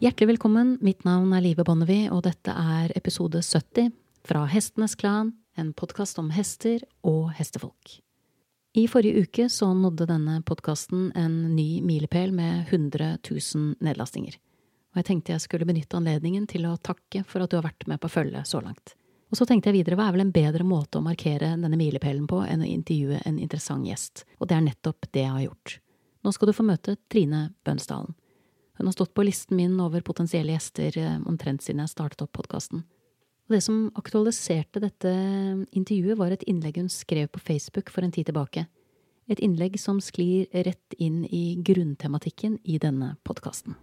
Hjertelig velkommen, mitt navn er Live Bonnevie, og dette er episode 70 fra Hestenes Klan, en podkast om hester og hestefolk. I forrige uke så nådde denne podkasten en ny milepæl med 100 000 nedlastinger. Og jeg tenkte jeg skulle benytte anledningen til å takke for at du har vært med på følget så langt. Og så tenkte jeg videre, hva er vel en bedre måte å markere denne milepælen på enn å intervjue en interessant gjest, og det er nettopp det jeg har gjort. Nå skal du få møte Trine Bønsdalen. Hun har stått på listen min over potensielle gjester eh, omtrent siden jeg startet opp podkasten. Det som aktualiserte dette intervjuet, var et innlegg hun skrev på Facebook for en tid tilbake. Et innlegg som sklir rett inn i grunntematikken i denne podkasten.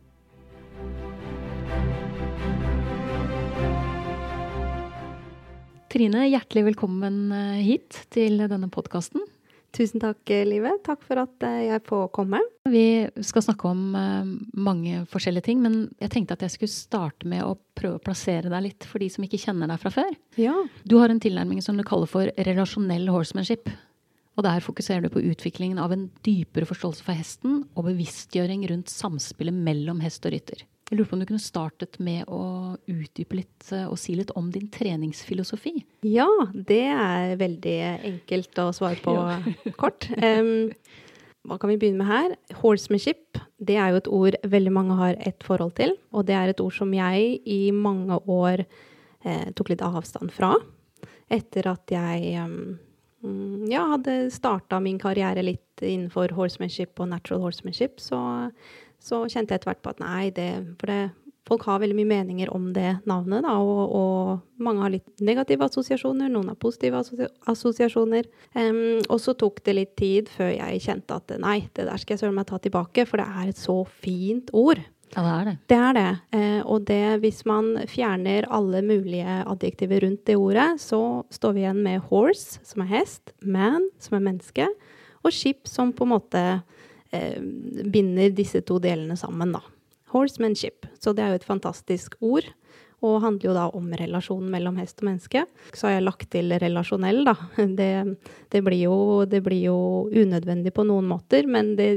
Trine, hjertelig velkommen eh, hit til denne podkasten. Tusen takk, Live. Takk for at eh, jeg får komme. Vi skal snakke om eh, mange forskjellige ting, men jeg tenkte at jeg skulle starte med å prøve å plassere deg litt for de som ikke kjenner deg fra før. Ja. Du har en tilnærming som du kaller for relasjonell horsemanship. Og der fokuserer du på utviklingen av en dypere forståelse for hesten og bevisstgjøring rundt samspillet mellom hest og rytter. Jeg lurer på om du kunne startet med å utdype litt eh, og si litt om din treningsfilosofi? Ja, det er veldig enkelt å svare på ja. kort. Um, hva kan vi begynne med her? Horsemanship, det er jo et ord veldig mange har et forhold til. Og det er et ord som jeg i mange år eh, tok litt avstand fra. Etter at jeg um, ja, hadde starta min karriere litt innenfor horsemanship og natural horsemanship, så så kjente jeg etter hvert på at nei, det For det, folk har veldig mye meninger om det navnet, da, og, og mange har litt negative assosiasjoner, noen har positive assosiasjoner. Um, og så tok det litt tid før jeg kjente at nei, det der skal jeg søren meg ta tilbake, for det er et så fint ord. Ja, det er det. Det er det. Eh, og det, hvis man fjerner alle mulige adjektiver rundt det ordet, så står vi igjen med horse, som er hest, man, som er menneske, og ship, som på en måte eh, binder disse to delene sammen, da. Horsemanship. Så det er jo et fantastisk ord. Og handler jo da om relasjonen mellom hest og menneske. Så har jeg lagt til relasjonell, da. Det, det, blir jo, det blir jo unødvendig på noen måter, men det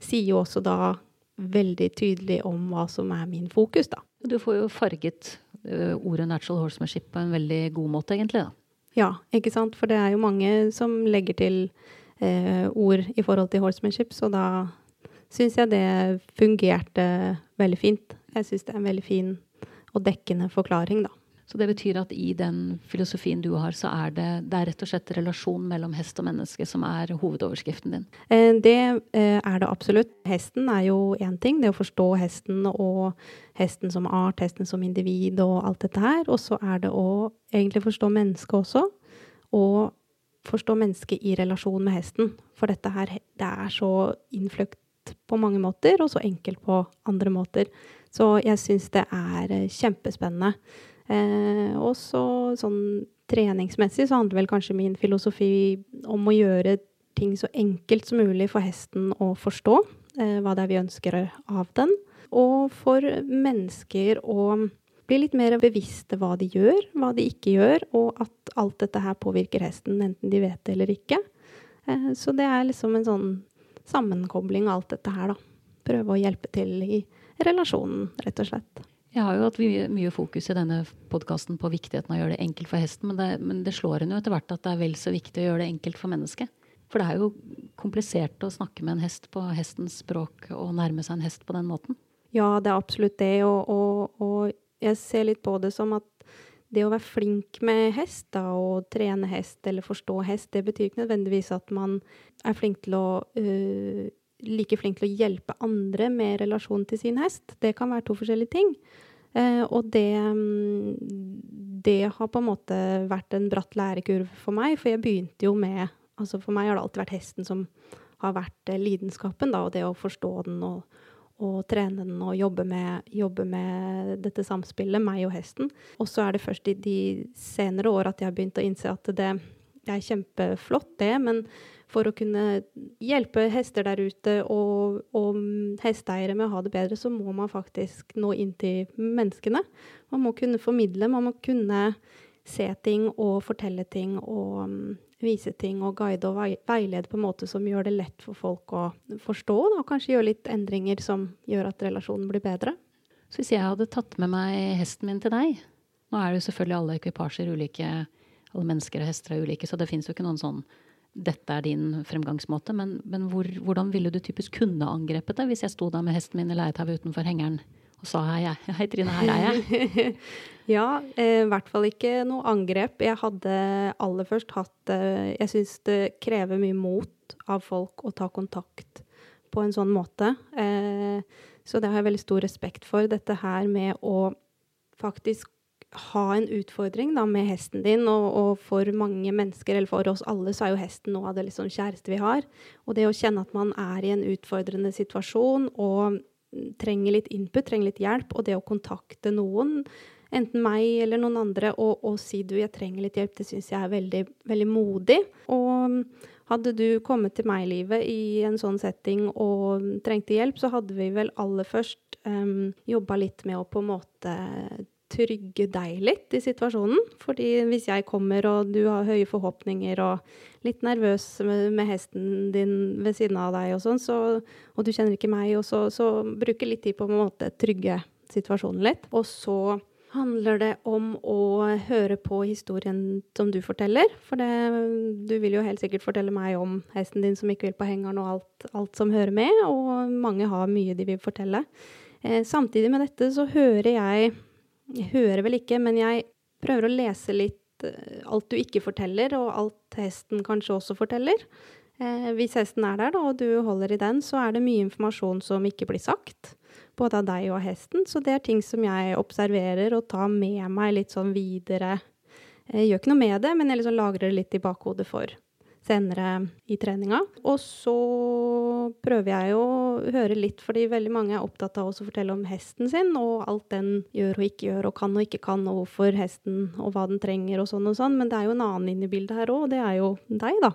sier jo også da veldig tydelig om hva som er min fokus, da. Du får jo farget uh, ordet natural horsemanship på en veldig god måte, egentlig, da. Ja, ikke sant. For det er jo mange som legger til eh, ord i forhold til horsemanship, så da syns jeg det fungerte veldig fint. Jeg syns det er en veldig fin og dekkende forklaring, da. Så det betyr at i den filosofien du har, så er det, det er rett og slett relasjon mellom hest og menneske som er hovedoverskriften din? Eh, det eh, er det absolutt. Hesten er jo én ting, det å forstå hesten og hesten som art, hesten som individ og alt dette her. Og så er det å egentlig forstå mennesket også. Og forstå mennesket i relasjon med hesten. For dette her, det er så innfløkt på mange måter, og så enkelt på andre måter. Så jeg syns det er eh, kjempespennende. Eh, og så sånn treningsmessig så handler vel kanskje min filosofi om å gjøre ting så enkelt som mulig for hesten å forstå eh, hva det er vi ønsker av den. Og for mennesker å bli litt mer bevisste hva de gjør, hva de ikke gjør, og at alt dette her påvirker hesten, enten de vet det eller ikke. Eh, så det er liksom en sånn sammenkobling av alt dette her, da. Prøve å hjelpe til i relasjonen, rett og slett. Jeg har jo hatt mye fokus i denne podkasten på viktigheten av å gjøre det enkelt for hesten, men det, men det slår en jo etter hvert at det er vel så viktig å gjøre det enkelt for mennesket. For det er jo komplisert å snakke med en hest på hestens språk og nærme seg en hest på den måten. Ja, det er absolutt det. Og, og, og jeg ser litt på det som at det å være flink med hest, da, og trene hest eller forstå hest, det betyr ikke nødvendigvis at man er flink til å uh, like flink til å hjelpe andre med relasjon til sin hest. Det kan være to forskjellige ting. Uh, og det, um, det har på en måte vært en bratt lærekurv for meg, for jeg begynte jo med Altså for meg har det alltid vært hesten som har vært uh, lidenskapen, da, og det å forstå den og og trene den og jobbe med, jobbe med, dette samspillet, meg og hesten. Og så er det først i de senere år at jeg har begynt å innse at det, det er kjempeflott, det, men for å kunne hjelpe hester der ute og, og hesteeiere med å ha det bedre, så må man faktisk nå inn til menneskene. Man må kunne formidle, man må kunne se ting og fortelle ting og vise ting og guide og veilede på en måte som gjør det lett for folk å forstå, da, og kanskje gjøre litt endringer som gjør at relasjonen blir bedre. Så hvis jeg hadde tatt med meg hesten min til deg Nå er det jo selvfølgelig alle ekvipasjer ulike, alle mennesker og hester er ulike, så det fins jo ikke noen sånn dette er din fremgangsmåte, men, men hvor, hvordan ville du typisk kunne angrepet det hvis jeg sto der med hesten min i leietauet utenfor hengeren og sa hei, hei Trine, her er jeg? ja, eh, i hvert fall ikke noe angrep. Jeg hadde aller først hatt eh, Jeg syns det krever mye mot av folk å ta kontakt på en sånn måte. Eh, så det har jeg veldig stor respekt for. Dette her med å faktisk ha en utfordring da, med hesten din, og, og, for mange mennesker, eller for oss alle, så er jo hesten noe av det liksom kjæreste vi har. Og det å kjenne at man er i en utfordrende situasjon og trenger litt input, trenger litt hjelp, og det å kontakte noen, enten meg eller noen andre, og, og si du, jeg trenger litt hjelp, det syns jeg er veldig, veldig modig. Og hadde du kommet til meg i livet i en sånn setting og trengte hjelp, så hadde vi vel aller først um, jobba litt med å på en måte trygge deg litt i situasjonen. Fordi hvis jeg kommer og du har høye forhåpninger og litt nervøs med, hesten din ved siden av deg og sånn, så, og du kjenner ikke meg, og så, så bruke litt tid på måte trygge situasjonen litt. Og så handler det om å høre på historien som du forteller. For det, du vil jo helt sikkert fortelle meg om hesten din som ikke vil på hengeren og alt, alt som hører med, og mange har mye de vil fortelle. Eh, samtidig med dette så hører jeg jeg hører vel ikke, men jeg prøver å lese litt uh, alt du ikke forteller, og alt hesten kanskje også forteller. Eh, hvis hesten er der, da, og du holder i den, så er det mye informasjon som ikke blir sagt. Både av deg og hesten. Så det er ting som jeg observerer og tar med meg litt sånn videre. Jeg gjør ikke noe med det, men jeg liksom lagrer det litt i bakhodet for senere i treninga. Og så prøver jeg å høre litt, fordi veldig mange er opptatt av å fortelle om hesten sin, og alt den gjør og ikke gjør, og kan og ikke kan, og hvorfor hesten, og hva den trenger, og sånn og sånn. Men det er jo en annen inn i bildet her òg, og det er jo deg, da.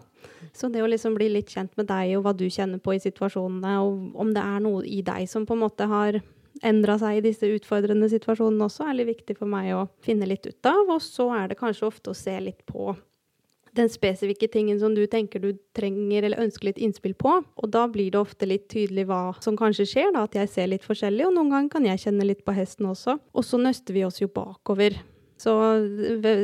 Så det å liksom bli litt kjent med deg, og hva du kjenner på i situasjonene, og om det er noe i deg som på en måte har endra seg i disse utfordrende situasjonene også, er litt viktig for meg å finne litt ut av. Og så er det kanskje ofte å se litt på den spesifikke tingen som du tenker du trenger eller ønsker litt innspill på. Og da blir det ofte litt tydelig hva som kanskje skjer, da, at jeg ser litt forskjellig, og noen ganger kan jeg kjenne litt på hesten også. Og så nøster vi oss jo bakover. Så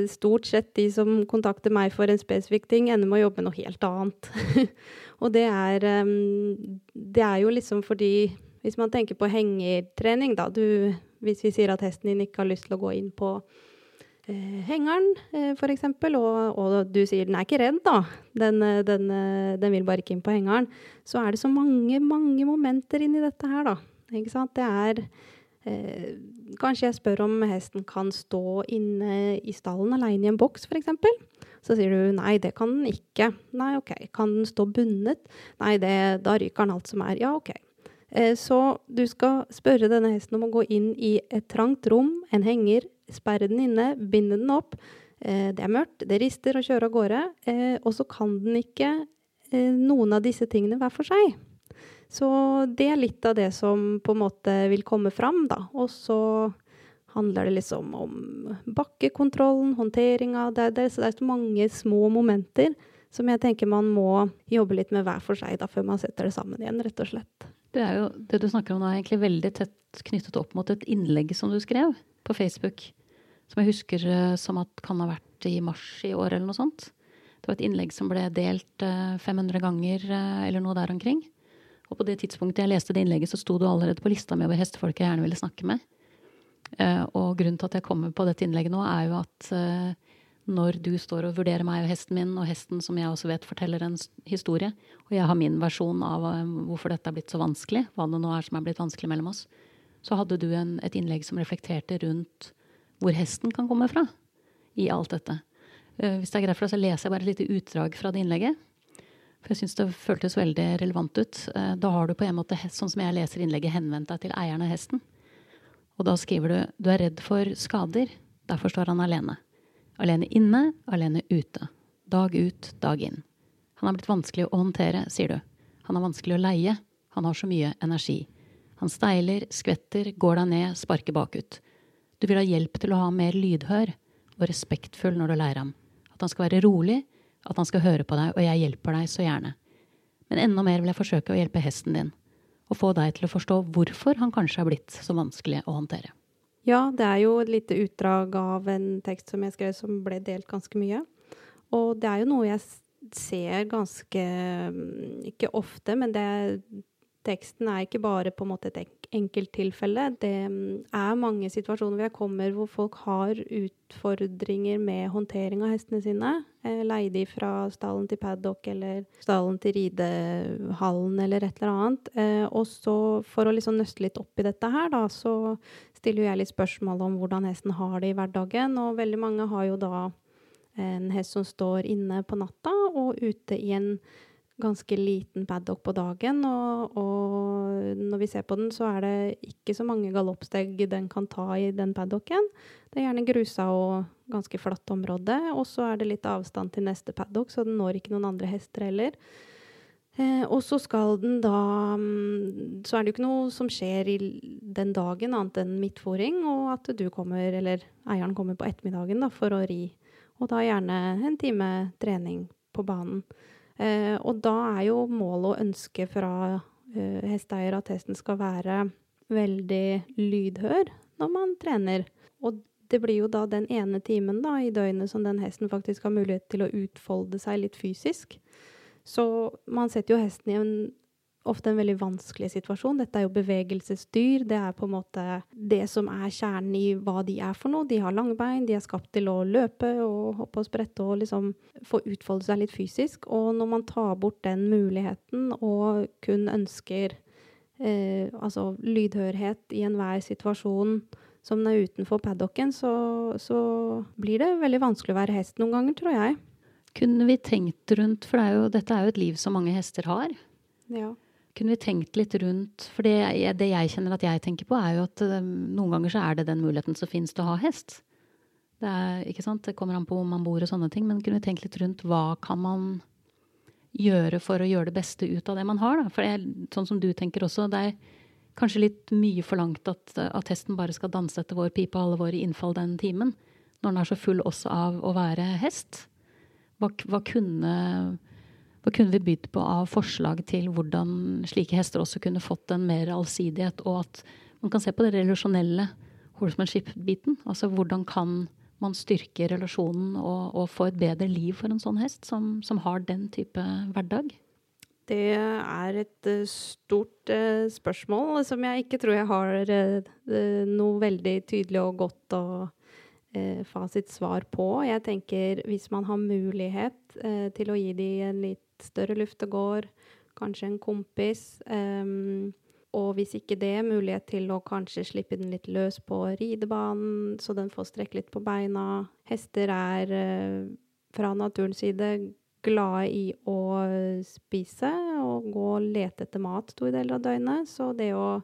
stort sett de som kontakter meg for en spesifikk ting, ender med å jobbe med noe helt annet. og det er, um, det er jo liksom fordi Hvis man tenker på hengertrening, da du, Hvis vi sier at hesten din ikke har lyst til å gå inn på eh, hengeren, eh, f.eks., og, og, du sier den er ikke redd, da, den, eh, den, eh, den, vil bare ikke inn på hengeren, så er det så mange, mange momenter inni dette her, da. Ikke sant? Det er eh, Kanskje jeg spør om hesten kan stå inne i stallen aleine i en boks, f.eks. Så sier du nei, det kan den ikke. Nei, OK. Kan den stå bundet? Nei, det, da ryker den alt som er. Ja, OK. Eh, så du skal spørre denne hesten om å gå inn i et trangt rom, en henger, sperre den inne, binde den opp. Eh, det er mørkt, det rister og kjører av gårde. Eh, og så kan den ikke noen av disse tingene hver for seg. Så det er litt av det som på en måte vil komme fram, da. Og så handler det liksom om bakkekontrollen, håndteringa. Det, det, det er så mange små momenter som jeg tenker man må jobbe litt med hver for seg da, før man setter det sammen igjen, rett og slett. Det, er jo, det du snakker om nå er egentlig veldig tett knyttet opp mot et innlegg som du skrev på Facebook. Som jeg husker eh, som at kan ha vært i mars i år eller noe sånt. Det var et innlegg som ble delt 500 eh, ganger eh, eller noe der omkring. Og på det tidspunktet jeg leste det innlegget, så sto du allerede på lista mi over hestefolk jeg gjerne ville snakke med. Og grunnen til at jeg kommer på dette innlegget nå, er jo at når du står og vurderer meg og hesten min, og hesten som jeg også vet forteller en historie, og jeg har min versjon av hvorfor dette er blitt så vanskelig, hva det nå er som er blitt vanskelig mellom oss, så hadde du en, et innlegg som reflekterte rundt hvor hesten kan komme fra i alt dette. Uh, hvis det er greit for deg, så leser jeg bare et lite utdrag fra det innlegget. For jeg syns det føltes veldig relevant ut. Uh, da har du på en måte, sånn som jeg leser innlegget, henvendt deg til eieren av hesten. Og da skriver du du er redd for skader, derfor står han alene. Alene inne, alene ute. Dag ut, dag inn. Han har blitt vanskelig å håndtere, sier du. Han er vanskelig å leie. Han har så mye energi. Han steiler, skvetter, går deg ned, sparker bakut. Du vil ha hjelp til å ha mer lydhør og respektfull når du lærer ham. At han skal være rolig, at han skal høre på deg, og jeg hjelper deg så gjerne. Men enda mer vil jeg forsøke å hjelpe hesten din. og få deg til å forstå hvorfor han kanskje er blitt så vanskelig å håndtere. Ja, det er jo et lite utdrag av en tekst som jeg skrev som ble delt ganske mye. Og det er jo noe jeg ser ganske mm, Ikke ofte, men det, teksten er ikke bare på en måte et enkelttilfelle. Det mm, er mange situasjoner hvor jeg kommer hvor folk har utfordringer med håndtering av hestene sine. Eh, leie de fra stallen til paddock eller stallen til ridehallen eller et eller annet. Eh, og så for å liksom nøste litt opp i dette her, da, så stiller jeg litt spørsmål om hvordan hesten har det i hverdagen. Og veldig mange har jo da en hest som står inne på natta og ute i en ganske liten paddock på dagen. Og, og, når vi ser på den, så er det ikke så mange galoppsteg den kan ta i den paddocken. Det er gjerne grusa og ganske flatt område. Og så er det litt avstand til neste paddock, så den når ikke noen andre hester heller. Eh, og så skal den da mm, Så er det jo ikke noe som skjer i den dagen annet enn midtfòring, og at du kommer, eller eieren kommer på ettermiddagen da, for å ri. Og da gjerne en time trening på banen. Eh, og da er jo målet og ønsket fra eh, hesteeier at hesten skal være veldig lydhør når man trener. Og det blir jo da den ene timen da, i døgnet som den hesten faktisk har mulighet til å utfolde seg litt fysisk. Så man setter jo hesten i en ofte en veldig vanskelig situasjon. Dette er jo bevegelsesdyr. Det er på en måte det som er kjernen i hva de er for noe. De har lange bein, de er skapt til å løpe og hoppe og sprette og liksom få utfolde seg litt fysisk. Og når man tar bort den muligheten og kun ønsker eh, altså lydhørhet i enhver situasjon som den er utenfor paddocken, så, så blir det veldig vanskelig å være hest noen ganger, tror jeg. Kunne vi tenkt rundt, for det er jo, dette er jo et liv som mange hester har. Ja. Kunne vi tenkt litt rundt For det, det, jeg kjenner at jeg tenker på, er jo at um, noen ganger så er det den muligheten som finnes til å ha hest. Det, er, ikke sant? det kommer an på hvor man bor og sånne ting, men kunne vi tenkt litt rundt hva kan man gjøre for å gjøre det beste ut av det man har? Da? For det er sånn som du tenker også, det er kanskje litt mye forlangt at, at hesten bare skal danse etter vår pipe og alle våre innfall den timen, når den er så full også av å være hest. Hva, hva, kunne, hva kunne vi bydd på av forslag til hvordan slike hester også kunne fått en mer allsidighet, og at man kan se på det relasjonelle horsemanship-biten? Altså hvordan kan man styrke relasjonen og, og, få et bedre liv for en sånn hest som, som har den type hverdag? Det er et uh, stort uh, spørsmål som jeg ikke tror jeg har uh, noe veldig tydelig og godt å eh, fasitsvar på. Jeg tenker hvis man har mulighet eh, til å gi dem en litt større luftegård, kanskje en kompis, Um, og hvis ikke det, mulighet til å kanskje slippe den litt løs på ridebanen, så den får strekke litt på beina. Hester er eh, fra naturens side glade i å spise og gå og lete etter mat store deler av døgnet. Så det å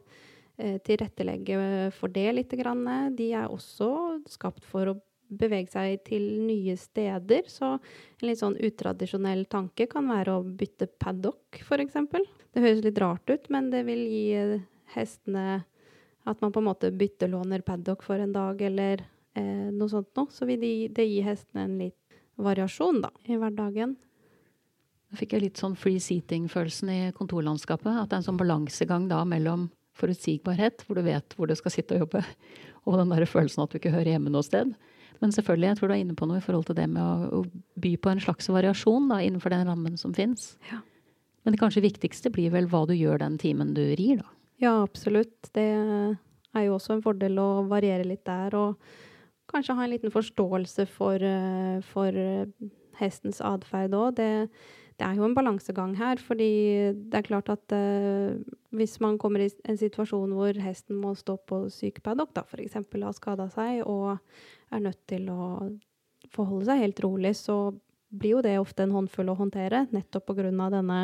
Eh, tilrettelegge for det litt. De er også skapt for å bevege seg til nye steder. Så en litt sånn utradisjonell tanke kan være å bytte paddock, f.eks. Det høres litt rart ut, men det vil gi eh, hestene at man på en måte byttelåner paddock for en dag, eller eh, noe sånt noe. Så vil de, det gi hestene en litt variasjon, da, i hverdagen. Da fikk jeg litt sånn free seating-følelsen i kontorlandskapet. At det er en sånn balansegang da mellom forutsigbarhet, hvor du vet hvor du skal sitte og jobbe, og den der følelsen at du ikke hører hjemme noe sted. Men selvfølgelig, jeg tror du er inne på noe i forhold til det med å, å by på en slags variasjon da, innenfor den rammen som fins. Ja. Men det kanskje viktigste blir vel hva du gjør den timen du rir, da. Ja, absolutt. Det er jo også en fordel å variere litt der, og kanskje ha en liten forståelse for, eh, for eh, hestens atferd òg. Det det er jo en balansegang her, fordi det er klart at uh, hvis man kommer i en situasjon hvor hesten må stå på sykepaddock, da f.eks. har skada seg og er nødt til å forholde seg helt rolig, så blir jo det ofte en håndfull å håndtere, nettopp pga. denne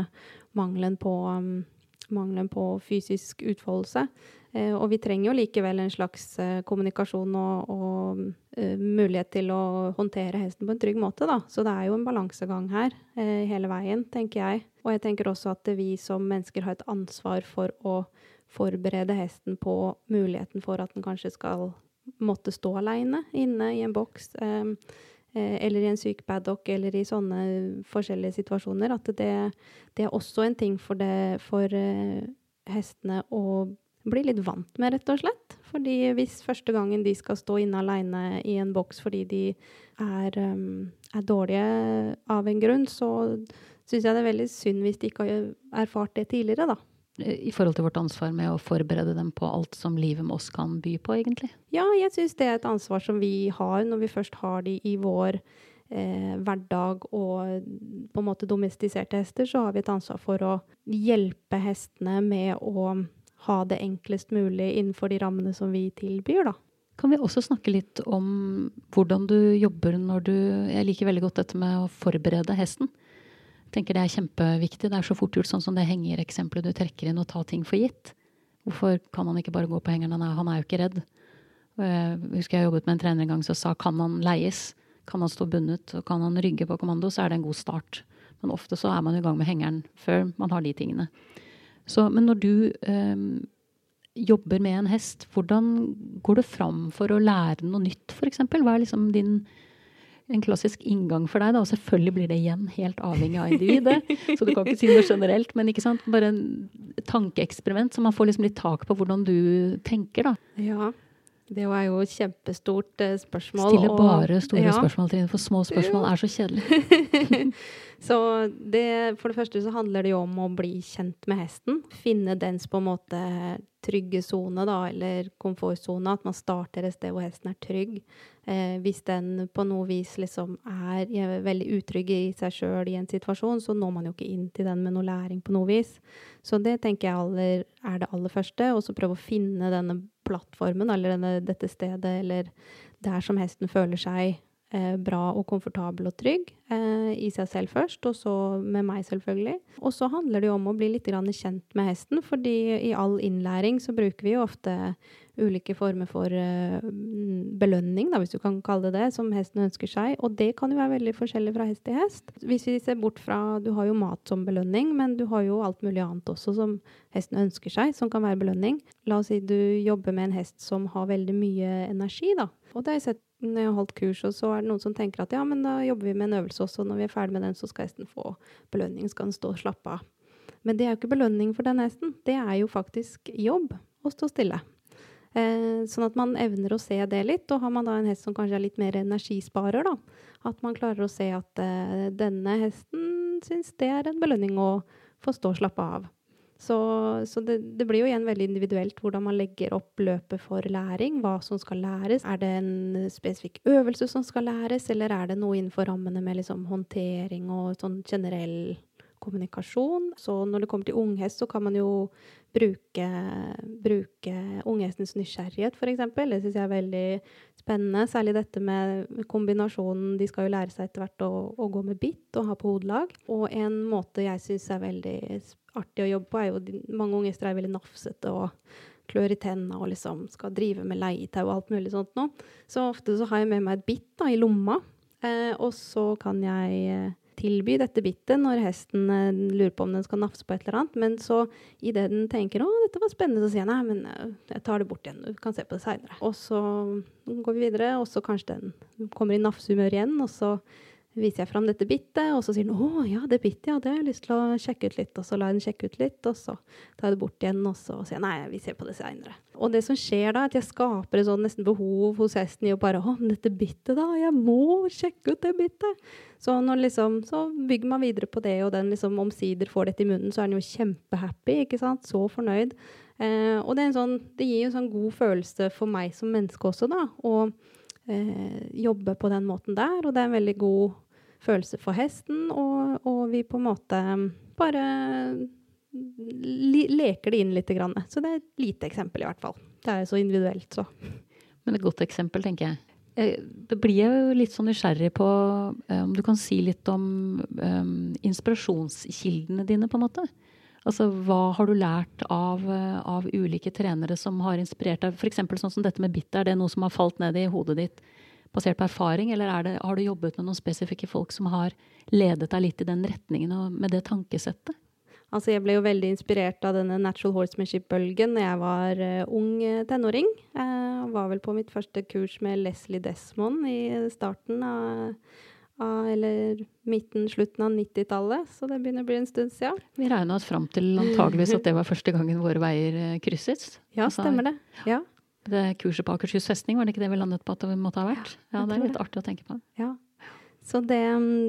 mangelen på, um, mangelen på fysisk utfoldelse. Eh, og vi trenger jo likevel en slags eh, kommunikasjon og, og uh, mulighet til å håndtere hesten på en trygg måte, da. Så det er jo en balansegang her uh, hele veien, tenker jeg. Og jeg tenker også at vi som mennesker har et ansvar for å forberede hesten på muligheten for at den kanskje skal måtte stå aleine inne i en boks. eh, eller i en syk paddock, eller i sånne forskjellige situasjoner. At det, det, er også en ting for, det, for hestene å bli litt vant med, rett og slett. Fordi hvis første gangen de skal stå inne aleine i en boks fordi de er, um, er, dårlige av en grunn, så syns jeg det er veldig synd hvis de ikke har erfart det tidligere, da. I forhold til vårt ansvar med å forberede dem på alt som livet med oss kan by på, egentlig? Ja, jeg syns det er et ansvar som vi har når vi først har de i vår eh, hverdag og på en måte domestiserte hester, så har vi et ansvar for å hjelpe hestene med å ha det enklest mulig innenfor de rammene som vi tilbyr, da. Kan vi også snakke litt om hvordan du jobber når du Jeg liker veldig godt dette med å forberede hesten. Tenker Det er kjempeviktig. Det er så fort gjort, sånn som det hengereksempelet du trekker inn, og ta ting for gitt. Hvorfor kan han ikke bare gå på hengeren? Han er jo ikke redd. Jeg husker jeg jobbet med en trener en gang som sa kan han leies? Kan han stå bundet? Og kan han rygge på kommando? Så er det en god start. Men ofte så er man i gang med hengeren før man har de tingene. Så, men når du øh, jobber med en hest, hvordan går du fram for å lære noe nytt, f.eks.? Hva er liksom din en klassisk inngang for deg, da, og selvfølgelig blir det igjen helt avhengig av individet. Så du kan ikke si noe generelt, men ikke sant? bare en tankeeksperiment, så man får liksom litt tak på hvordan du tenker, da. Ja. Det er jo et kjempestort uh, spørsmål. Stille bare store ja. spørsmål, Trine, for små spørsmål er så kjedelig. så det, for det første så handler det jo om å bli kjent med hesten. Finne dens på en måte trygge sone, da, eller komfortsone. At man starter et sted hvor hesten er trygg. Eh, hvis den på noe vis liksom er veldig utrygg i seg sjøl i en situasjon, så når man jo ikke inn til den med noe læring på noe vis. Så det tenker jeg aller, er det aller første. Og så prøve å finne denne plattformen eller denne, dette stedet eller der som hesten føler seg eh, bra og komfortabel og trygg eh, i seg selv først, og så med meg, selvfølgelig. Og så handler det jo om å bli litt kjent med hesten, fordi i all innlæring så bruker vi jo ofte ulike former for uh, belønning, da, hvis du kan kalle det det, som hesten ønsker seg. Og det kan jo være veldig forskjellig fra hest til hest. Hvis vi ser bort fra Du har jo mat som belønning, men du har jo alt mulig annet også som hesten ønsker seg, som kan være belønning. La oss si du jobber med en hest som har veldig mye energi, da. Og det har jeg sett når jeg har holdt kurs, og så er det noen som tenker at ja, men da jobber vi med en øvelse også, og når vi er ferdig med den, så skal hesten få belønning, skal den stå og slappe av. Men det er jo ikke belønning for den hesten, det er jo faktisk jobb å stå stille. Eh, sånn at man evner å se det litt. Og har man da en hest som kanskje er litt mer energisparer, da, at man klarer å se at eh, denne hesten syns det er en belønning å få stå og slappe av. Så, så det, det, blir jo igjen veldig individuelt hvordan man legger opp løpet for læring. Hva som skal læres. Er det en spesifikk øvelse som skal læres, eller er det noe innenfor rammene med liksom håndtering og sånn generell kommunikasjon. Så når det kommer til unghest, så kan man jo bruke, bruke unghestens nysgjerrighet, f.eks. Det syns jeg er veldig spennende. Særlig dette med kombinasjonen De skal jo lære seg etter hvert å, å gå med bitt og ha på hodelag. Og en måte jeg syns er veldig artig å jobbe på, er jo mange unghester er veldig nafsete og klør i tennene og liksom skal drive med leietau og alt mulig sånt noe. Så ofte så har jeg med meg et bitt da, i lomma, eh, og så kan jeg eh, tilby dette bittet når hesten eh, lurer på om den skal nafse på et eller annet. Men så idet den tenker 'å, dette var spennende', så sier jeg 'nei, men eh, jeg tar det bort igjen, du kan se på det seinere'. Og så går vi videre, og så kanskje den kommer i nafsehumør igjen, og så viser jeg fram dette bittet, og så sier den 'Å ja, det bittet, ja, det har jeg lyst til å sjekke ut litt'. Og så lar jeg den sjekke ut litt, og så tar jeg det bort igjen, og så sier jeg 'nei, vi ser på det seinere'. Og det som skjer da, at jeg skaper et sånn nesten behov hos hesten i å bare 'Å, dette bittet, da, jeg må sjekke ut det bittet'. Så når liksom, så bygger man videre på det, og den liksom omsider får dette i munnen, så er den jo kjempehappy, ikke sant, så fornøyd. Eh, og det, sånn, det gir en sånn god følelse for meg som menneske også, da. Og eh, jobbe på den måten der. Og det er en veldig god følelse for hesten, og, og vi på en måte bare leker det inn litt. Grann. Så det er et lite eksempel, i hvert fall. Det er så individuelt, så. Men et godt eksempel, tenker jeg. Eh, det blir jeg jo litt sånn nysgjerrig på eh, om du kan si litt om um, inspirasjonskildene dine, på en måte. Altså, Hva har du lært av, av ulike trenere som har inspirert deg? F.eks. sånn som dette med bitt. Er det noe som har falt ned i hodet ditt basert på erfaring, eller det, har du jobbet med noen spesifikke folk som har ledet deg litt i den retningen og med det tankesettet? Altså, jeg ble jo veldig inspirert av denne natural horsemanship-bølgen da jeg var uh, ung uh, tenåring. Jeg uh, var vel på mitt første kurs med Leslie Desmond i starten av, eller midten, slutten av 90-tallet, så det begynner å bli en stund siden. Vi regna oss fram til antageligvis at det var første gangen våre veier eh, krysses. Ja, Altså, stemmer det. Ja. Det kurset på Akershus festning, var det ikke det vi landet på at det måtte ha vært? Ja, ja det er litt det. artig å tenke på. ja. Så det,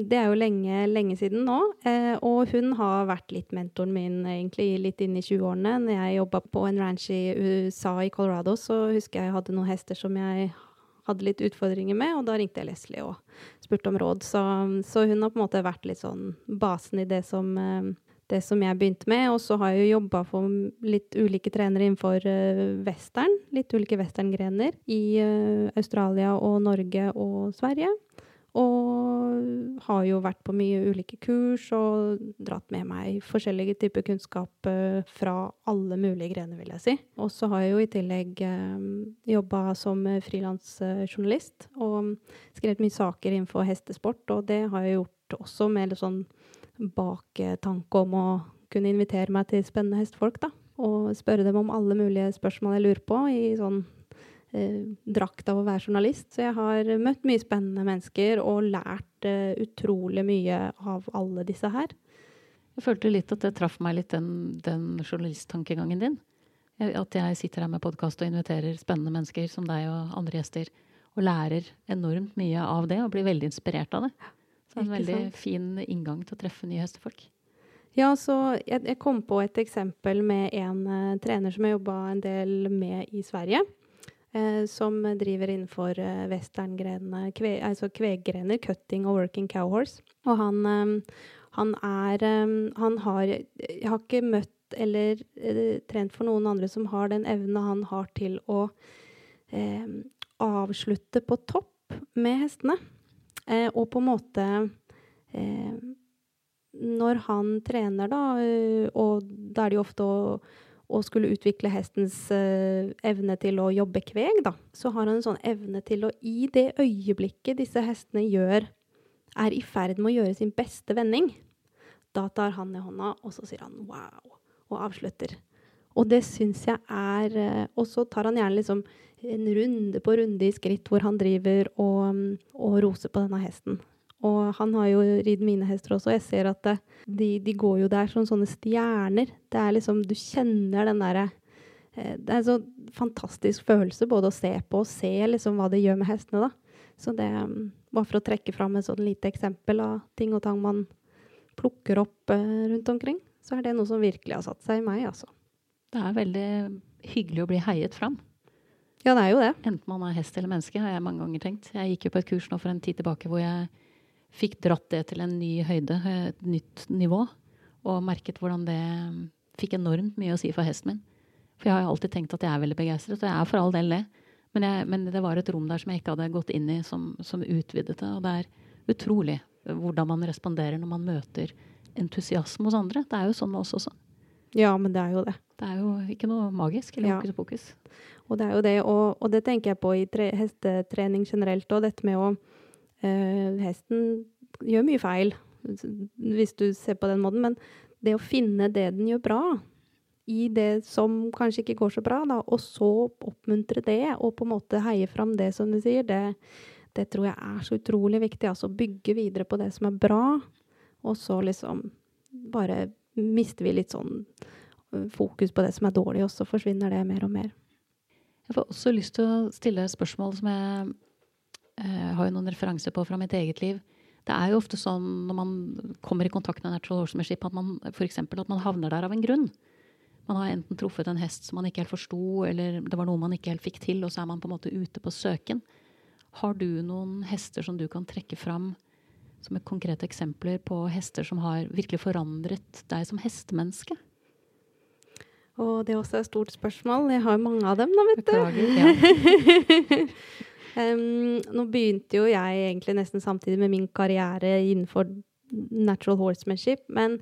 det er jo lenge, lenge siden nå. Eh, og hun har vært litt mentoren min egentlig litt inn i 20-årene. Når jeg jobba på en ranch i USA, i Colorado, så husker jeg jeg hadde noen hester som jeg hadde litt utfordringer med, og da ringte jeg Leslie og spurte om råd. Så, så hun har på en måte vært litt sånn basen i det som, eh, det som jeg begynte med. Og så har jeg jo jobba for litt ulike trenere innenfor eh, western, litt ulike westerngrener i eh, Australia og Norge og Sverige. Og har jo vært på mye ulike kurs og dratt med meg forskjellige typer kunnskap eh, fra alle mulige grener, vil jeg si. Og så har jeg jo i tillegg eh, jobba som frilansjournalist og skrevet mye saker innenfor hestesport, og det har jeg gjort også med litt sånn baktanke om å kunne invitere meg til spennende hestefolk, da. Og spørre dem om alle mulige spørsmål jeg lurer på i sånn drakt av å være journalist. Så jeg har møtt mye spennende mennesker og lært eh, utrolig mye av alle disse her. Jeg følte litt at det traff meg litt, den, den journalisttankegangen din. At jeg sitter her med podkast og inviterer spennende mennesker som deg og andre gjester, og lærer enormt mye av det, og blir veldig inspirert av det. Så det er en veldig sant? fin inngang til å treffe nye hestefolk. Ja, så jeg, jeg kom på et eksempel med en uh, trener som jeg jobba en del med i Sverige. Eh, som driver innenfor eh, westerngrenene, kve, altså kveggrener, cutting og working cow horse. Og han, eh, han er eh, Han har Jeg har ikke møtt eller eh, trent for noen andre som har den evna han har til å eh, avslutte på topp med hestene. Eh, og på en måte eh, når han trener, da, og da er det jo ofte å, å skulle utvikle hestens øh, evne til å jobbe kveg, da, så har han en sånn evne til å i det øyeblikket disse hestene gjør, er i ferd med å gjøre sin beste vending, da tar han i hånda, og så sier han wow, og avslutter. Og det syns jeg er øh, Og så tar han gjerne liksom en runde på runde i skritt hvor han driver og, og roser på denne hesten. Og han har jo ridd mine hester også, og jeg ser at det, de, de går jo der som sånne stjerner. Det er liksom Du kjenner den derre eh, Det er en så fantastisk følelse både å se på og se liksom hva det gjør med hestene, da. Så det mm, Bare for å trekke fram et sånn lite eksempel av ting og tang man plukker opp eh, rundt omkring, så er det noe som virkelig har satt seg i meg, altså. Det er veldig hyggelig å bli heiet fram. Ja, det er jo det. Enten man er hest eller menneske, har jeg mange ganger tenkt. Jeg gikk jo på et kurs nå for en tid tilbake hvor jeg fikk dratt det til en ny høyde, et nytt nivå, og merket hvordan det mm, fikk enormt mye å si for hesten min. For jeg har alltid tenkt at jeg er veldig begeistret, og jeg er for all del det. Men, jeg, men det var et rom der som jeg ikke hadde gått inn i, som, som utvidet det. Og det er utrolig hvordan man responderer når man møter entusiasme hos andre. Det er jo sånn med oss også. Ja, men det er jo det. Det er jo ikke noe magisk eller Ja. hokus pokus. Og det er jo det, og, og det tenker jeg på i tre, hestetrening generelt òg, dette med å eh, Hesten gjør mye feil, hvis du ser på den måten, men det å finne det den gjør bra, i det som kanskje ikke går så bra, da, og så oppmuntre det, og på en måte heie fram det, som du sier, det, det tror jeg er så utrolig viktig. Altså bygge videre på det som er bra, og så liksom bare mister vi litt sånn øh, fokus på det som er dårlig, og så forsvinner det mer og mer. Jeg får også lyst til å stille et spørsmål som jeg eh, har jo noen referanser på fra mitt eget liv. Det er jo ofte sånn når man kommer i kontakt med natural horsemanship, at man for eksempel, at man havner der av en grunn. Man har enten truffet en hest som man ikke helt forsto, eller det var noe man ikke helt fikk til, og så er man på en måte ute på søken. Har du noen hester som du kan trekke fram som er konkrete eksempler på hester som har virkelig forandret deg som hestemenneske? Og det også er et stort spørsmål. Jeg har mange av dem, da, vet du. Beklager. Ja. Em, nå begynte jo jeg egentlig nesten samtidig med min karriere innenfor natural horsemanship, men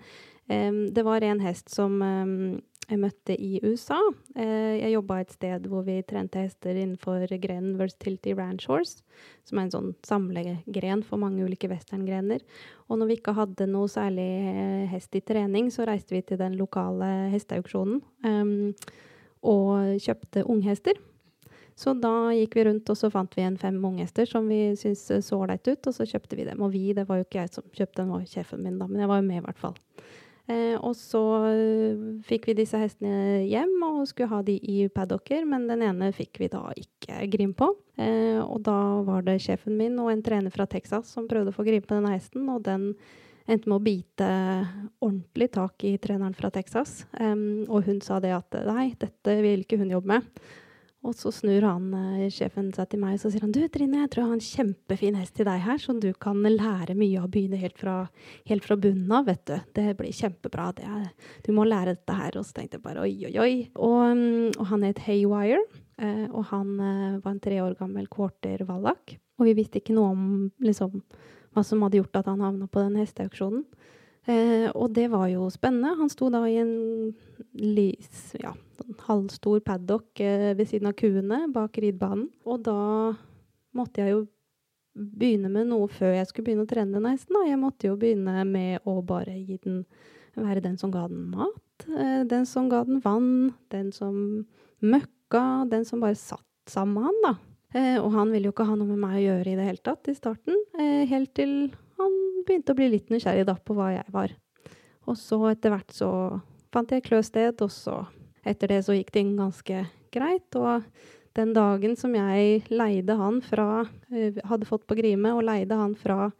um, det var en hest som um, jeg møtte i USA. Uh, jeg jobba et sted hvor vi trente hester innenfor grenen versatility ranch horse, som er en sånn samlegren for mange ulike westerngrener. Og når vi ikke hadde noe særlig eh, hest i trening, så reiste vi til den lokale hesteauksjonen og kjøpte unghester. Så da gikk vi rundt, og så fant vi en fem unghester som vi syntes så ålreit ut, og så kjøpte vi dem. Og vi, det var jo ikke jeg som kjøpte den, var jo sjefen min, da, men jeg var jo med, i hvert fall. Eh, og så uh, fikk vi disse hestene hjem og skulle ha de i paddocker, men den ene fikk vi da ikke grim på. Eh, og da var det sjefen min og en trener fra Texas som prøvde å få grim på denne hesten, og den endte med å bite ordentlig tak i treneren fra Texas. Um, og hun sa det at nei, dette vil ikke hun jobbe med. Og så snur han uh, sjefen seg til meg og så sier han, du Trine, jeg tror jeg har en kjempefin hest til deg her, som du kan lære mye av begynne helt fra, helt fra bunnen av, vet du. Det blir kjempebra. Det er, du må lære dette her. Og så tenkte jeg bare oi, oi, oi. Og, um, og han het Haywire. Uh, og han uh, var en tre år gammel quarter wallach. Og vi visste ikke noe om liksom hva som hadde gjort at han havna på den hesteauksjonen. Eh, og det var jo spennende. Han sto da i en lys, ja, halvstor paddock eh, ved siden av kuene bak ridbanen. Og da måtte jeg jo begynne med noe før jeg skulle begynne å trene den hesten. Da. Jeg måtte jo begynne med å bare gi den være den som ga den mat. Eh, den som ga den vann. Den som møkka. Den som bare satt sammen med han, da. Eh, og han ville jo ikke ha noe med meg å gjøre i det hele tatt i starten. Eh, helt til han begynte å bli litt nysgjerrig da på hva jeg var. Og så etter hvert så fant jeg kløsted, og så etter det så gikk ting ganske greit. Og den dagen som jeg leide han fra eh, Hadde fått på Grime og leide han fra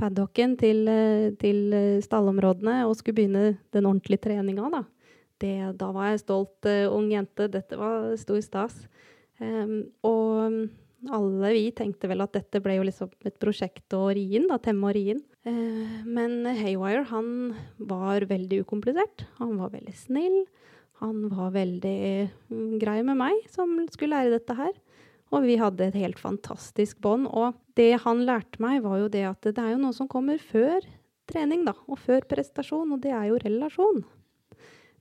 paddocken til, eh, til stallområdene og skulle begynne den ordentlige treninga, da. Det, da var jeg stolt uh, ung jente. Dette var stor stas. Um, og alle vi tenkte vel at dette ble jo liksom et prosjekt å ri inn, da, temme og ri inn. Uh, men Haywire, han var veldig ukomplisert. Han var veldig snill. Han var veldig um, grei med meg, som skulle lære dette her. Og vi hadde et helt fantastisk bånd. Og det han lærte meg, var jo det at det er jo noe som kommer før trening, da. Og før prestasjon, og det er jo relasjon.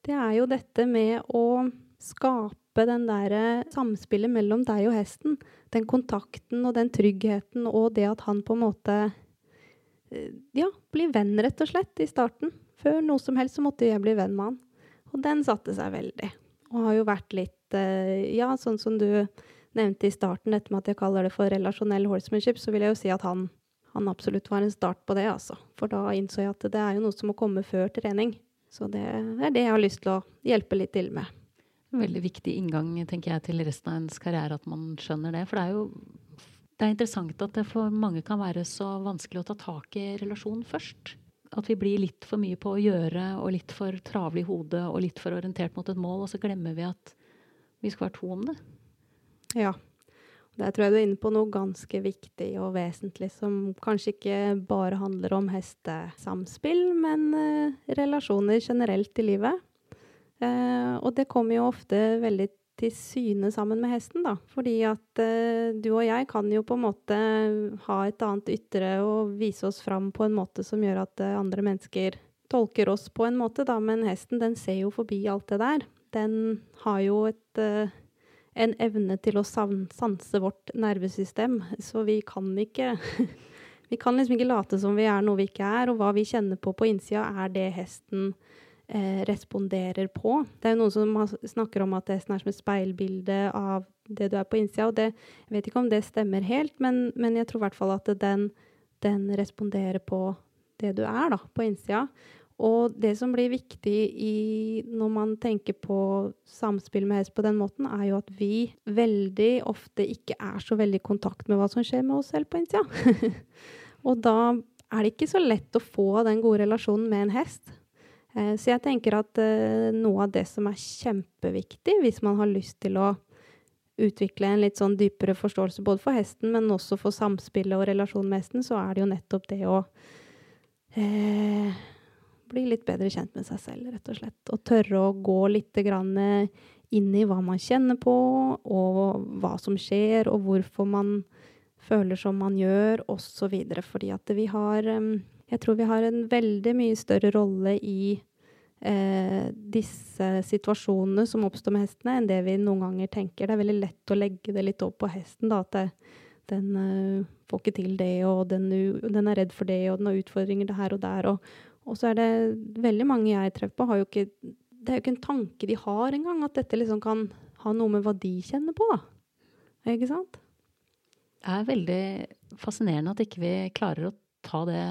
Det er jo dette med å skape den der samspillet mellom deg og hesten. Den kontakten og den tryggheten og det at han på en måte eh, Ja, blir venn, rett og slett, i starten. Før noe som helst så måtte jeg bli venn med han. Og den satte seg veldig. Og har jo vært litt eh, Ja, sånn som du nevnte i starten, dette med at jeg kaller det for relasjonell horsemanship, så vil jeg jo si at han, han absolutt var en start på det, altså. For da innså jeg at det er jo noe som må komme før trening. Så det er det jeg har lyst til å hjelpe litt til med. Veldig viktig inngang tenker jeg, til resten av ens karriere at man skjønner det. For det er jo det er interessant at det for mange kan være så vanskelig å ta tak i relasjonen først. At vi blir litt for mye på å gjøre og litt for travle i hodet og litt for orientert mot et mål, og så glemmer vi at vi skal være to om det. Ja. Der tror jeg du er inne på noe ganske viktig og vesentlig, som kanskje ikke bare handler om hestesamspill, men uh, relasjoner generelt i livet. Eh, og det kommer jo ofte veldig til syne sammen med hesten, da. Fordi at eh, du og jeg kan jo på en måte ha et annet ytre og vise oss fram på en måte som gjør at eh, andre mennesker tolker oss på en måte, da. Men hesten, den ser jo forbi alt det der. Den har jo et eh, en evne til å sanse vårt nervesystem, så vi kan ikke Vi kan liksom ikke late som vi er noe vi ikke er, og hva vi kjenner på på innsida, er det hesten eh, responderer på. Det er jo noen som snakker om at det er som et speilbilde av det du er på innsida, og det, jeg vet ikke om det stemmer helt, men, men jeg tror i hvert fall at den, den, responderer på det du er da, på innsida. Og det som blir viktig i, når man tenker på samspill med hest på den måten, er jo at vi veldig ofte ikke er så veldig i kontakt med hva som skjer med oss selv på innsida. og da er det ikke så lett å få den gode relasjonen med en hest. Eh, så jeg tenker at eh, noe av det som er kjempeviktig hvis man har lyst til å utvikle en litt sånn dypere forståelse både for hesten, men også for samspillet og relasjonen med hesten, så er det jo nettopp det å eh, bli litt bedre kjent med seg selv, rett og slett. Og tørre å gå litt grann inn i hva man kjenner på, og hva som skjer, og hvorfor man føler som man gjør, osv. Fordi at vi har Jeg tror vi har en veldig mye større rolle i eh, disse situasjonene som oppstår med hestene, enn det vi noen ganger tenker. Det er veldig lett å legge det litt opp på hesten. da, at det, den eh, får ikke til det, og den, den, er redd for det, og den har utfordringer det her og der. Og, og så er det veldig mange jeg treffer på, har jo ikke Det er jo ikke en tanke de har engang, at dette liksom kan ha noe med hva de kjenner på. Ikke sant? Det er veldig fascinerende at ikke vi klarer å ta det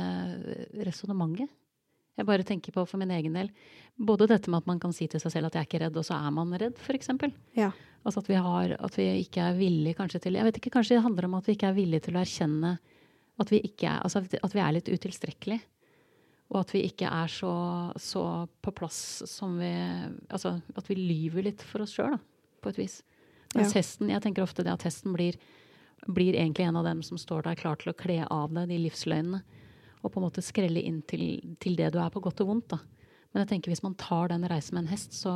resonnementet. Jeg bare tenker på for min egen del. Både dette med at man kan si til seg selv at jeg er ikke redd, og så er man redd, f.eks. Ja. Altså at vi, har, at vi ikke er villige kanskje til Jeg vet ikke, kanskje det handler om at vi ikke er villige til å erkjenne at vi, ikke er, altså at vi er litt utilstrekkelige. Og at vi ikke er så, så, på plass som vi Altså at vi lyver litt for oss sjøl, på et vis. Mens ja. hesten, jeg tenker ofte det at hesten blir, blir egentlig en av dem som står der klar til å kle av deg de livsløgnene og på en måte skrelle inn til, til, det du er, på godt og vondt. da. Men jeg tenker hvis man tar den reisen med en hest, så,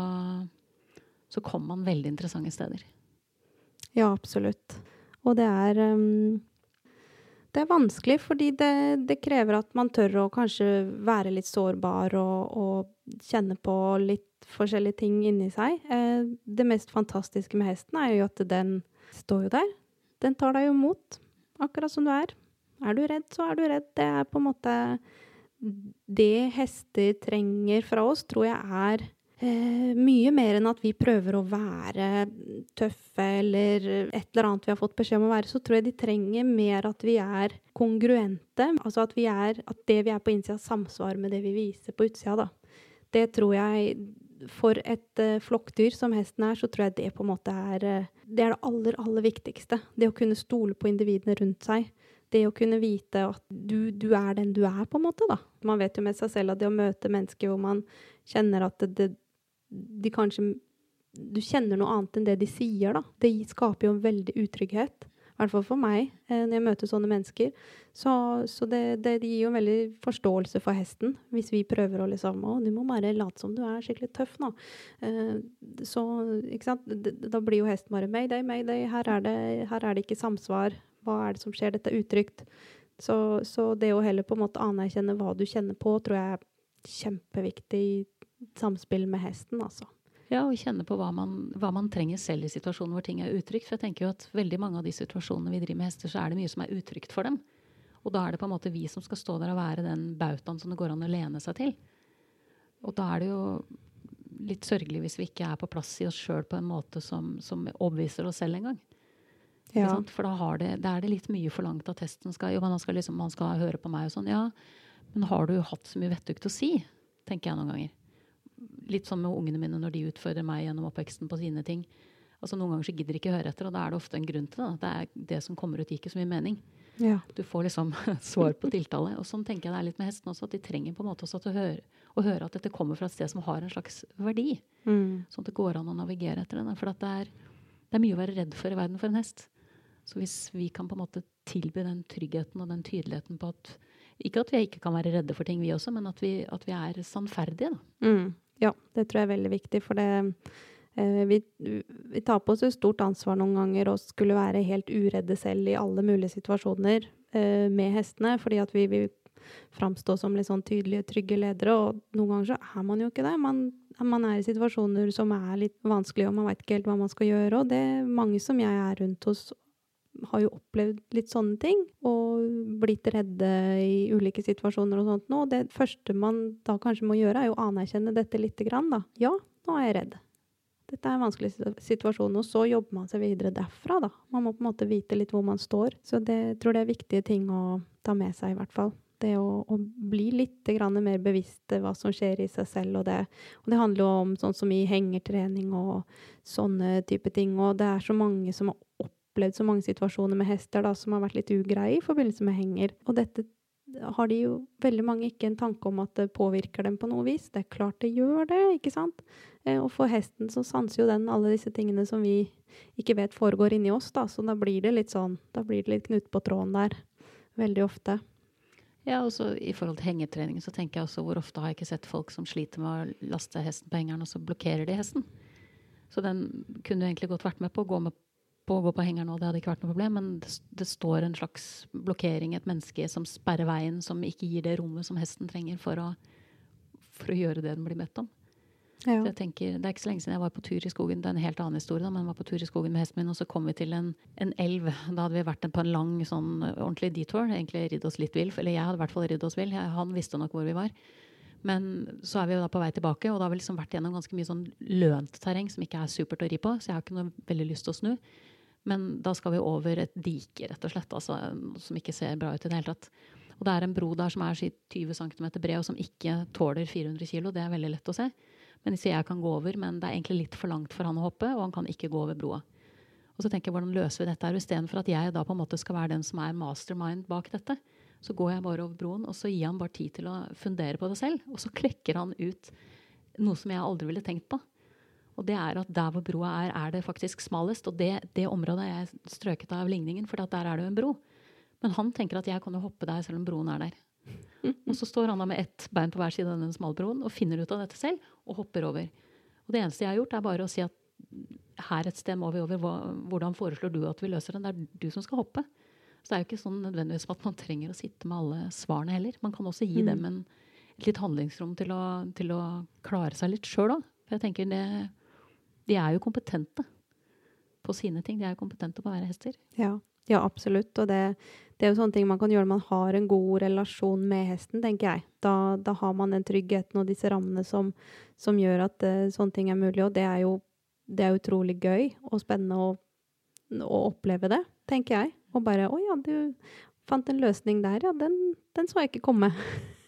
så kommer man veldig interessante steder. Ja, absolutt. Og det er um, Det er vanskelig, fordi det, det, krever at man tør å kanskje være litt sårbar og, og kjenne på litt forskjellige ting inni seg. Eh, det mest fantastiske med hesten er jo at den står jo der. Den tar deg jo imot, akkurat som du er. Er du redd, så er du redd. Det er på en måte Det hester trenger fra oss, tror jeg er eh, mye mer enn at vi prøver å være tøffe eller et eller annet vi har fått beskjed om å være, så tror jeg de trenger mer at vi er kongruente. Altså at, vi er, at det vi er på innsida, samsvarer med det vi viser på utsida, da. Det tror jeg For et uh, flokkdyr som hesten er, så tror jeg det på en måte er uh, Det er det aller, aller viktigste. Det å kunne stole på individene rundt seg det å kunne vite at du, du, er den du er, på en måte, da. Man vet jo med seg selv at det å møte mennesker hvor man kjenner at det, de kanskje Du kjenner noe annet enn det de sier, da. Det skaper jo en veldig utrygghet. I hvert fall for meg, eh, når jeg møter sånne mennesker. Så, så det, det, gir jo en veldig forståelse for hesten, hvis vi prøver å liksom Å, du må bare late som du er skikkelig tøff nå. Eh, så, ikke sant. Da blir jo hesten bare Mayday, mayday, her er det, her er det ikke samsvar hva er det som skjer? Dette er utrygt. Så, så, det å heller på en måte anerkjenne hva du kjenner på, tror jeg er kjempeviktig i samspill med hesten, altså. Ja, og kjenne på hva man, hva man, trenger selv i situasjoner hvor ting er utrygt. For jeg tenker jo at veldig mange av de situasjonene vi driver med hester, så er det mye som er utrygt for dem. Og da er det på en måte vi som skal stå der og være den bautaen som det går an å lene seg til. Og da er det jo litt sørgelig hvis vi ikke er på plass i oss sjøl på en måte som, som overbeviser oss selv engang. Ja. For da, det, da, er det litt mye forlangt at testen skal Jo, man skal, liksom, man skal høre på meg og sånn. Ja, men har du hatt så mye vettugt å si? Tenker jeg noen ganger. Litt sånn med ungene mine når de utfordrer meg gjennom oppveksten på sine ting. Altså Noen ganger så gidder de ikke høre etter, og da er det ofte en grunn til det. Det er det som kommer ut, gir ikke så mye mening. Ja. Du får liksom svar på tiltale. Og sånn tenker jeg det er litt med hestene også, at de trenger på en måte også å høre, å høre at dette kommer fra et sted som har en slags verdi. Mm. Sånn at det går an å navigere etter det. For det er, det er mye å være redd for i verden for en hest. Så hvis vi kan på en måte tilby den tryggheten og den tydeligheten på at Ikke at vi ikke kan være redde for ting, vi også, men at vi, at vi er sannferdige, da. Mm. Ja, det tror jeg er veldig viktig, for det eh, vi, vi, tar på oss et stort ansvar noen ganger og skulle være helt uredde selv i alle mulige situasjoner eh, med hestene, fordi at vi vil framstå som litt sånn tydelige, trygge ledere, og noen ganger så er man jo ikke det. Man, man er i situasjoner som er litt vanskelige, og man vet ikke helt hva man skal gjøre, og det er mange som jeg er rundt hos, har jo opplevd litt sånne ting, og blitt redde i ulike situasjoner og sånt nå. Det første man da kanskje må gjøre, er jo å anerkjenne dette lite grann, da. Ja, nå er jeg redd. Dette er en vanskelig situasjon, og så jobber man seg videre derfra, da. Man må på en måte vite litt hvor man står. Så det jeg tror det er viktige ting å ta med seg, i hvert fall. Det å, å bli litt mer bevisst hva som skjer i seg selv, og det. Og det handler jo om sånn som i hengertrening og sånne type ting, og det er så mange som har opplevd så mange situasjoner med hester da, som har vært litt ugreie i forbindelse med henger. Og dette har de jo veldig mange ikke en tanke om at det påvirker dem på noe vis. Det er klart det gjør det, ikke sant? Eh, og for hesten så sanser jo den alle disse tingene som vi ikke vet foregår inni oss, da. Så da blir det litt sånn, da blir det litt knut på tråden der. Veldig ofte. Ja, og så I forhold til hengetrening så tenker jeg også hvor ofte har jeg ikke sett folk som sliter med å laste hesten på hengeren, og så blokkerer de hesten. Så den kunne du egentlig godt vært med på å gå med på å gå på hengeren nå, det hadde ikke vært noe problem, men det, det, står en slags blokkering, et menneske som sperrer veien, som ikke gir det rommet som hesten trenger for å, for å gjøre det den blir bedt om. Ja. jeg tenker, Det er ikke så lenge siden jeg var på tur i skogen. Det er en helt annen historie, da, men jeg var på tur i skogen med hesten min, og så kom vi til en, en elv. Da hadde vi vært på en lang, sånn ordentlig detour. Egentlig ridd oss litt vill. Eller jeg hadde i hvert fall ridd oss vill. Han visste nok hvor vi var. Men så er vi jo da på vei tilbake, og da har vi liksom vært gjennom ganske mye sånn lønt terreng som ikke er supert å ri på. Så jeg har ikke noe veldig lyst til å snu. Men da skal vi over et dike, rett og slett, altså, som ikke ser bra ut i det hele tatt. Og det er en bro der som er 20 cm bred, og som ikke tåler 400 kg. Det er veldig lett å se. Men så jeg kan gå over, men det er egentlig litt for langt for han å hoppe, og han kan ikke gå over broa. Og så tenker jeg, hvordan løser vi dette her? Istedenfor at jeg da på en måte skal være den som er mastermind bak dette, så går jeg bare over broen, og så gir han bare tid til å fundere på det selv. Og så klekker han ut noe som jeg aldri ville tenkt på. Og det er at der hvor broa er, er det faktisk smalest. Og det, det området er jeg strøket av ligningen, for der er det jo en bro. Men han tenker at jeg kan jo hoppe der selv om broen er der. Og så står han da med ett bein på hver side av den smale broen og finner ut av dette selv og hopper over. Og det eneste jeg har gjort, er bare å si at her et sted må vi over. Hvordan foreslår du at vi løser den? Det er du som skal hoppe. Så det er jo ikke sånn nødvendigvis at man trenger å sitte med alle svarene heller. Man kan også gi mm. dem en, et litt handlingsrom til å, til å klare seg litt sjøl òg. For jeg tenker det, de er jo kompetente på sine ting. De er jo kompetente på å være hester. Ja, ja absolutt. Og det, det, er jo sånne ting man kan gjøre når man har en god relasjon med hesten, tenker jeg. Da, da har man den tryggheten og disse rammene som, som gjør at uh, sånne ting er mulig. Og det er jo det er utrolig gøy og spennende å, å oppleve det, tenker jeg. Og bare Å ja, du fant en løsning der, ja. Den, den så jeg ikke komme.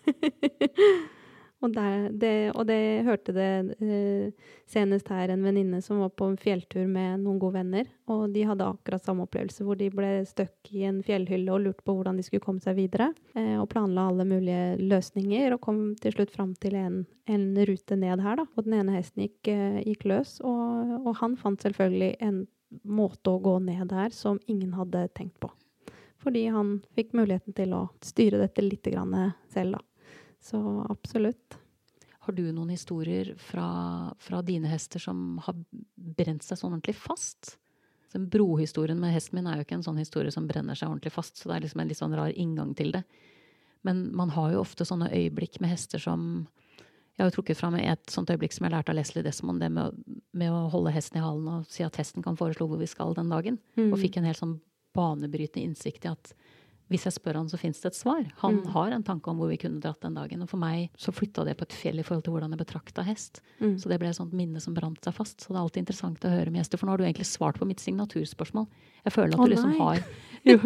og, der, det, og det hørte det eh, senest her en venninne som var på en fjelltur med noen gode venner. Og de hadde akkurat samme opplevelse, hvor de ble stuck i en fjellhylle og lurte på hvordan de skulle komme seg videre. Eh, og planla alle mulige løsninger, og kom til slutt fram til en, en rute ned her, da. Og den ene hesten gikk, eh, gikk løs, og, og han fant selvfølgelig en måte å gå ned der som ingen hadde tenkt på. Fordi han fikk muligheten til å styre dette litt selv, da. Så absolutt. Har du noen historier fra, fra, dine hester som har brent seg sånn ordentlig fast? Den brohistorien med hesten min er jo ikke en sånn historie som brenner seg ordentlig fast, så det er liksom en litt sånn rar inngang til det. Men man har jo ofte sånne øyeblikk med hester som jeg har jo trukket fram et sånt øyeblikk som jeg lærte av Leslie Desmond, det med med å, holde hesten i halen og si at hesten kan foreslå hvor vi skal den dagen. Mm. Og fikk en helt sånn banebrytende innsikt i at hvis jeg spør han, så fins det et svar. Han mm. har en tanke om hvor vi kunne dratt den dagen. Og for meg så flytta det på et fjell i forhold til hvordan jeg betrakta hest. Mm. Så det ble et sånt minne som brant seg fast. Så det er alltid interessant å høre med gjester. For nå har du egentlig svart på mitt signaturspørsmål. Jeg føler at oh, du liksom nei. har jo,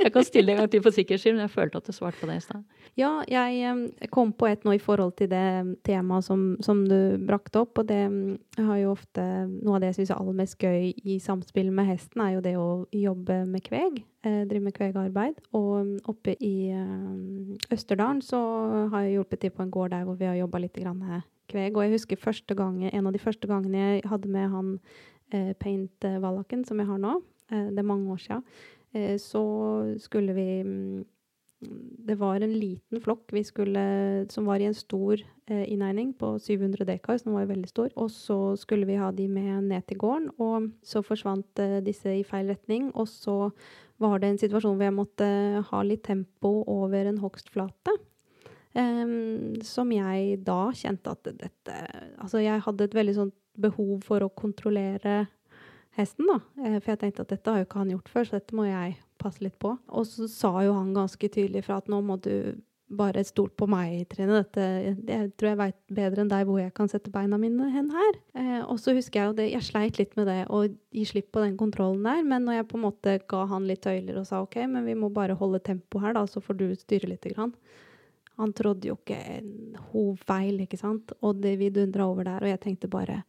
Jeg kan stille det en gang til for sikkerhets skyld, men jeg følte at du svarte på det i stad. Ja, jeg kom på et nå i forhold til det temaet som, som du brakte opp. Og det har jo ofte Noe av det jeg syns er aller mest gøy i samspill med hesten, er jo det å jobbe med kveg. Eh, driver med kvegarbeid. Og oppe i eh, Østerdalen så har jeg hjulpet til på en gård der hvor vi har jobba litt kveg. Og jeg husker første gang, en av de første gangene jeg hadde med han eh, Paint Vallaken, som jeg har nå, det er mange år sia, så skulle vi mm, det var en liten flokk vi skulle, som var i en stor innegning på 700 dekar, som var veldig stor. Og så skulle vi ha de med ned til gården, og så forsvant disse i feil retning. Og så var det en situasjon hvor jeg måtte ha litt tempo over en hogstflate. Um, som jeg da kjente at dette Altså, jeg hadde et veldig sånt behov for å kontrollere hesten, da. Eh, for jeg tenkte at dette har jo ikke han gjort før, så dette må jeg passe litt på. Og så sa jo han ganske tydelig fra at nå må du bare stol på meg, Trine. Dette, jeg tror jeg veit bedre enn deg hvor jeg kan sette beina mine hen her. Eh, og så husker jeg jo det, jeg sleit litt med det å gi slipp på den kontrollen der. Men når jeg på en måte ga han litt tøyler og sa OK, men vi må bare holde tempo her, da, så får du styre lite grann. Han trodde jo ikke en feil, ikke sant. Og det vi dundra over der, og jeg tenkte bare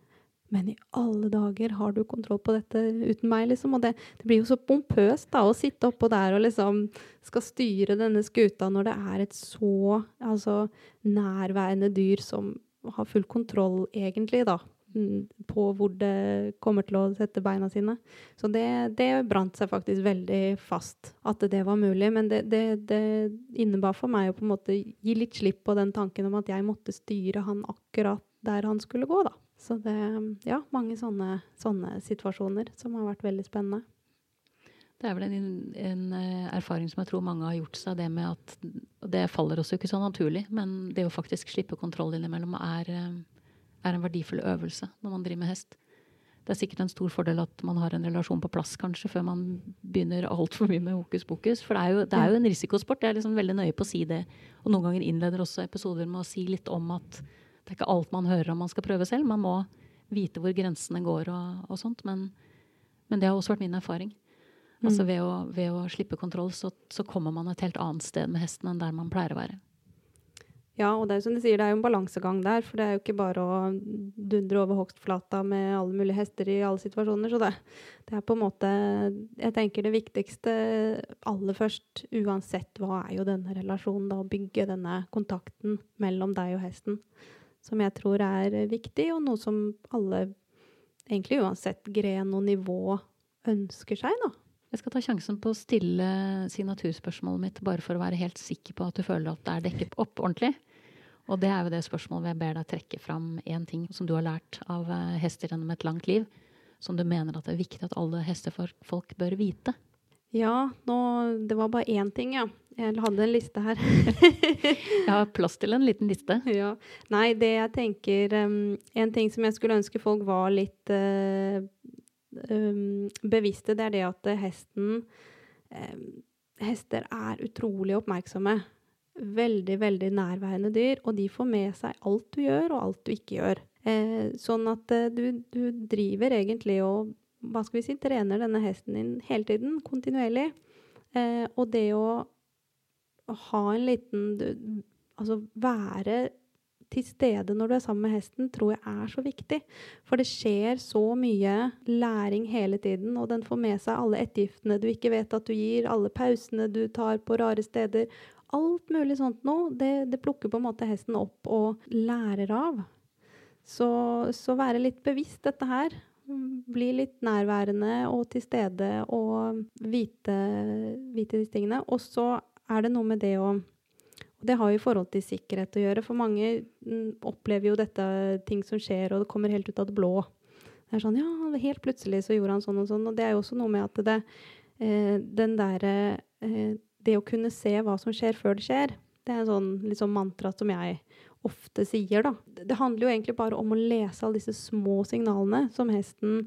men i alle dager, har du kontroll på dette uten meg, liksom? Og det, det blir jo så pompøst da, å sitte oppå der og liksom skal styre denne skuta når det er et så altså, nærværende dyr som har full kontroll, egentlig, da. Mm, på hvor det kommer til å sette beina sine. Så det, det brant seg faktisk veldig fast at det var mulig. Men det, det, det innebar for meg å på en måte gi litt slipp på den tanken om at jeg måtte styre han akkurat der han skulle gå, da. Så det Ja, mange sånne, sånne situasjoner som har vært veldig spennende. Det er vel en, en, eh, erfaring som jeg tror mange har gjort seg, det med at Det faller også ikke så naturlig, men det å faktisk slippe kontroll innimellom er, eh, er en verdifull øvelse når man driver med hest. Det er sikkert en stor fordel at man har en relasjon på plass, kanskje, før man begynner altfor mye med hokus pokus. For det er, jo, det er jo en risikosport. Jeg er liksom veldig nøye på å si det. Og noen ganger innleder også episoder med å si litt om at det er ikke alt man hører om man skal prøve selv. Man må vite hvor grensene går og, og sånt. Men, men, det har også vært min erfaring. Altså Mm. ved å, ved å slippe kontroll, så, så kommer man et helt annet sted med hesten enn der man pleier å være. Ja, og det er jo som du sier, det er jo en balansegang der. For det er jo ikke bare å dundre over hogstflata med alle mulige hester i alle situasjoner. Så det, det er på en måte Jeg tenker det viktigste aller først, uansett hva, er jo denne relasjonen. Da, å bygge denne kontakten mellom deg og hesten. Som jeg tror er viktig, og noe som alle, egentlig uansett gren og nivå, ønsker seg, da. Jeg skal ta sjansen på å stille signaturspørsmålet mitt bare for å være helt sikker på at du føler at det er dekket opp ordentlig. Og det er jo det spørsmålet jeg ber deg trekke fram én ting som du har lært av eh, hester gjennom et langt liv, som du mener at det er viktig at alle hestefolk bør vite. Ja, nå Det var bare én ting, ja. Jeg hadde en liste her. Jeg har plass til en liten liste. ja. Nei, det jeg tenker um, En ting som jeg skulle ønske folk var litt uh, um, bevisste, det er det at hesten um, Hester er utrolig oppmerksomme. Veldig, veldig nærværende dyr, og de får med seg alt du gjør, og alt du ikke gjør. Eh, sånn at eh, du, du driver egentlig og hva skal vi si, trener denne hesten din hele tiden, kontinuerlig. Eh, og det å ha en liten Altså være til stede når du er sammen med hesten, tror jeg er så viktig. For det skjer så mye læring hele tiden, og den får med seg alle ettergiftene du ikke vet at du gir, alle pausene du tar på rare steder. Alt mulig sånt noe. Det, det plukker på en måte hesten opp og lærer av. Så, så være litt bevisst dette her. Bli litt nærværende og til stede og vite, vite disse tingene. Og så er det noe med det å og det har jo i forhold til sikkerhet å gjøre, for mange mm, opplever jo dette ting som skjer, og det kommer helt ut av det blå. Det er sånn Ja, helt plutselig så gjorde han sånn og sånn. Og det er jo også noe med at det eh, Den derre eh, Det å kunne se hva som skjer før det skjer, det er en sånn liksom mantra som jeg ofte sier, da. Det handler jo egentlig bare om å lese alle disse små signalene som hesten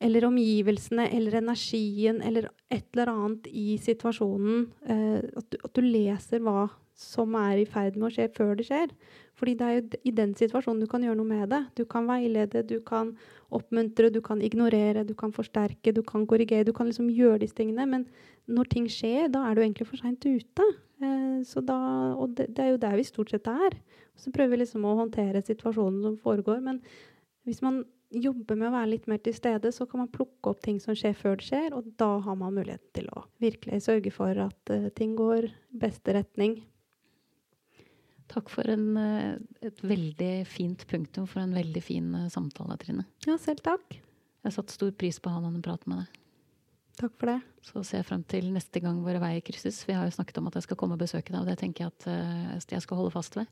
eller omgivelsene, eller energien, eller et eller annet i situasjonen. Eh, at, du, at, du, leser hva som er i ferd med å skje før det skjer. Fordi det er jo i den situasjonen du kan gjøre noe med det. Du kan veilede, du kan oppmuntre, du kan ignorere, du kan forsterke, du kan korrigere. Du kan liksom gjøre disse tingene. Men når ting skjer, da er du egentlig for seint ute. Eh, da, og det, det, er jo der vi stort sett er. Så prøver vi liksom å håndtere situasjonen som foregår. Men hvis man jobber med å være litt mer til stede, så kan man plukke opp ting som skjer før det skjer, og da har man muligheten til å virkelig sørge for at uh, ting går beste retning. Takk for en, uh, et veldig fint punktum for en veldig fin uh, samtale, Trine. Ja, selv takk. Jeg har satt stor pris på å ha noen prat med deg. Takk for det. Så ser jeg frem til neste gang våre veier krysses. Vi har jo snakket om at jeg skal komme og besøke deg, og det tenker jeg at jeg skal holde fast ved.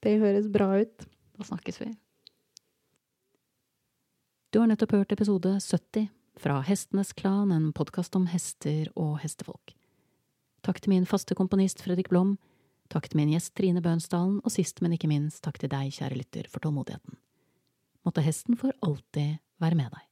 Det høres bra ut. Da snakkes vi. Du har nettopp hørt episode 70 fra Hestenes Klan, en podkast om hester og hestefolk. Takk til min faste komponist Fredrik Blom, takk til min gjest Trine Bønsdalen, og sist, men ikke minst, takk til deg, kjære lytter, for tålmodigheten. Måtte hesten for alltid være med deg.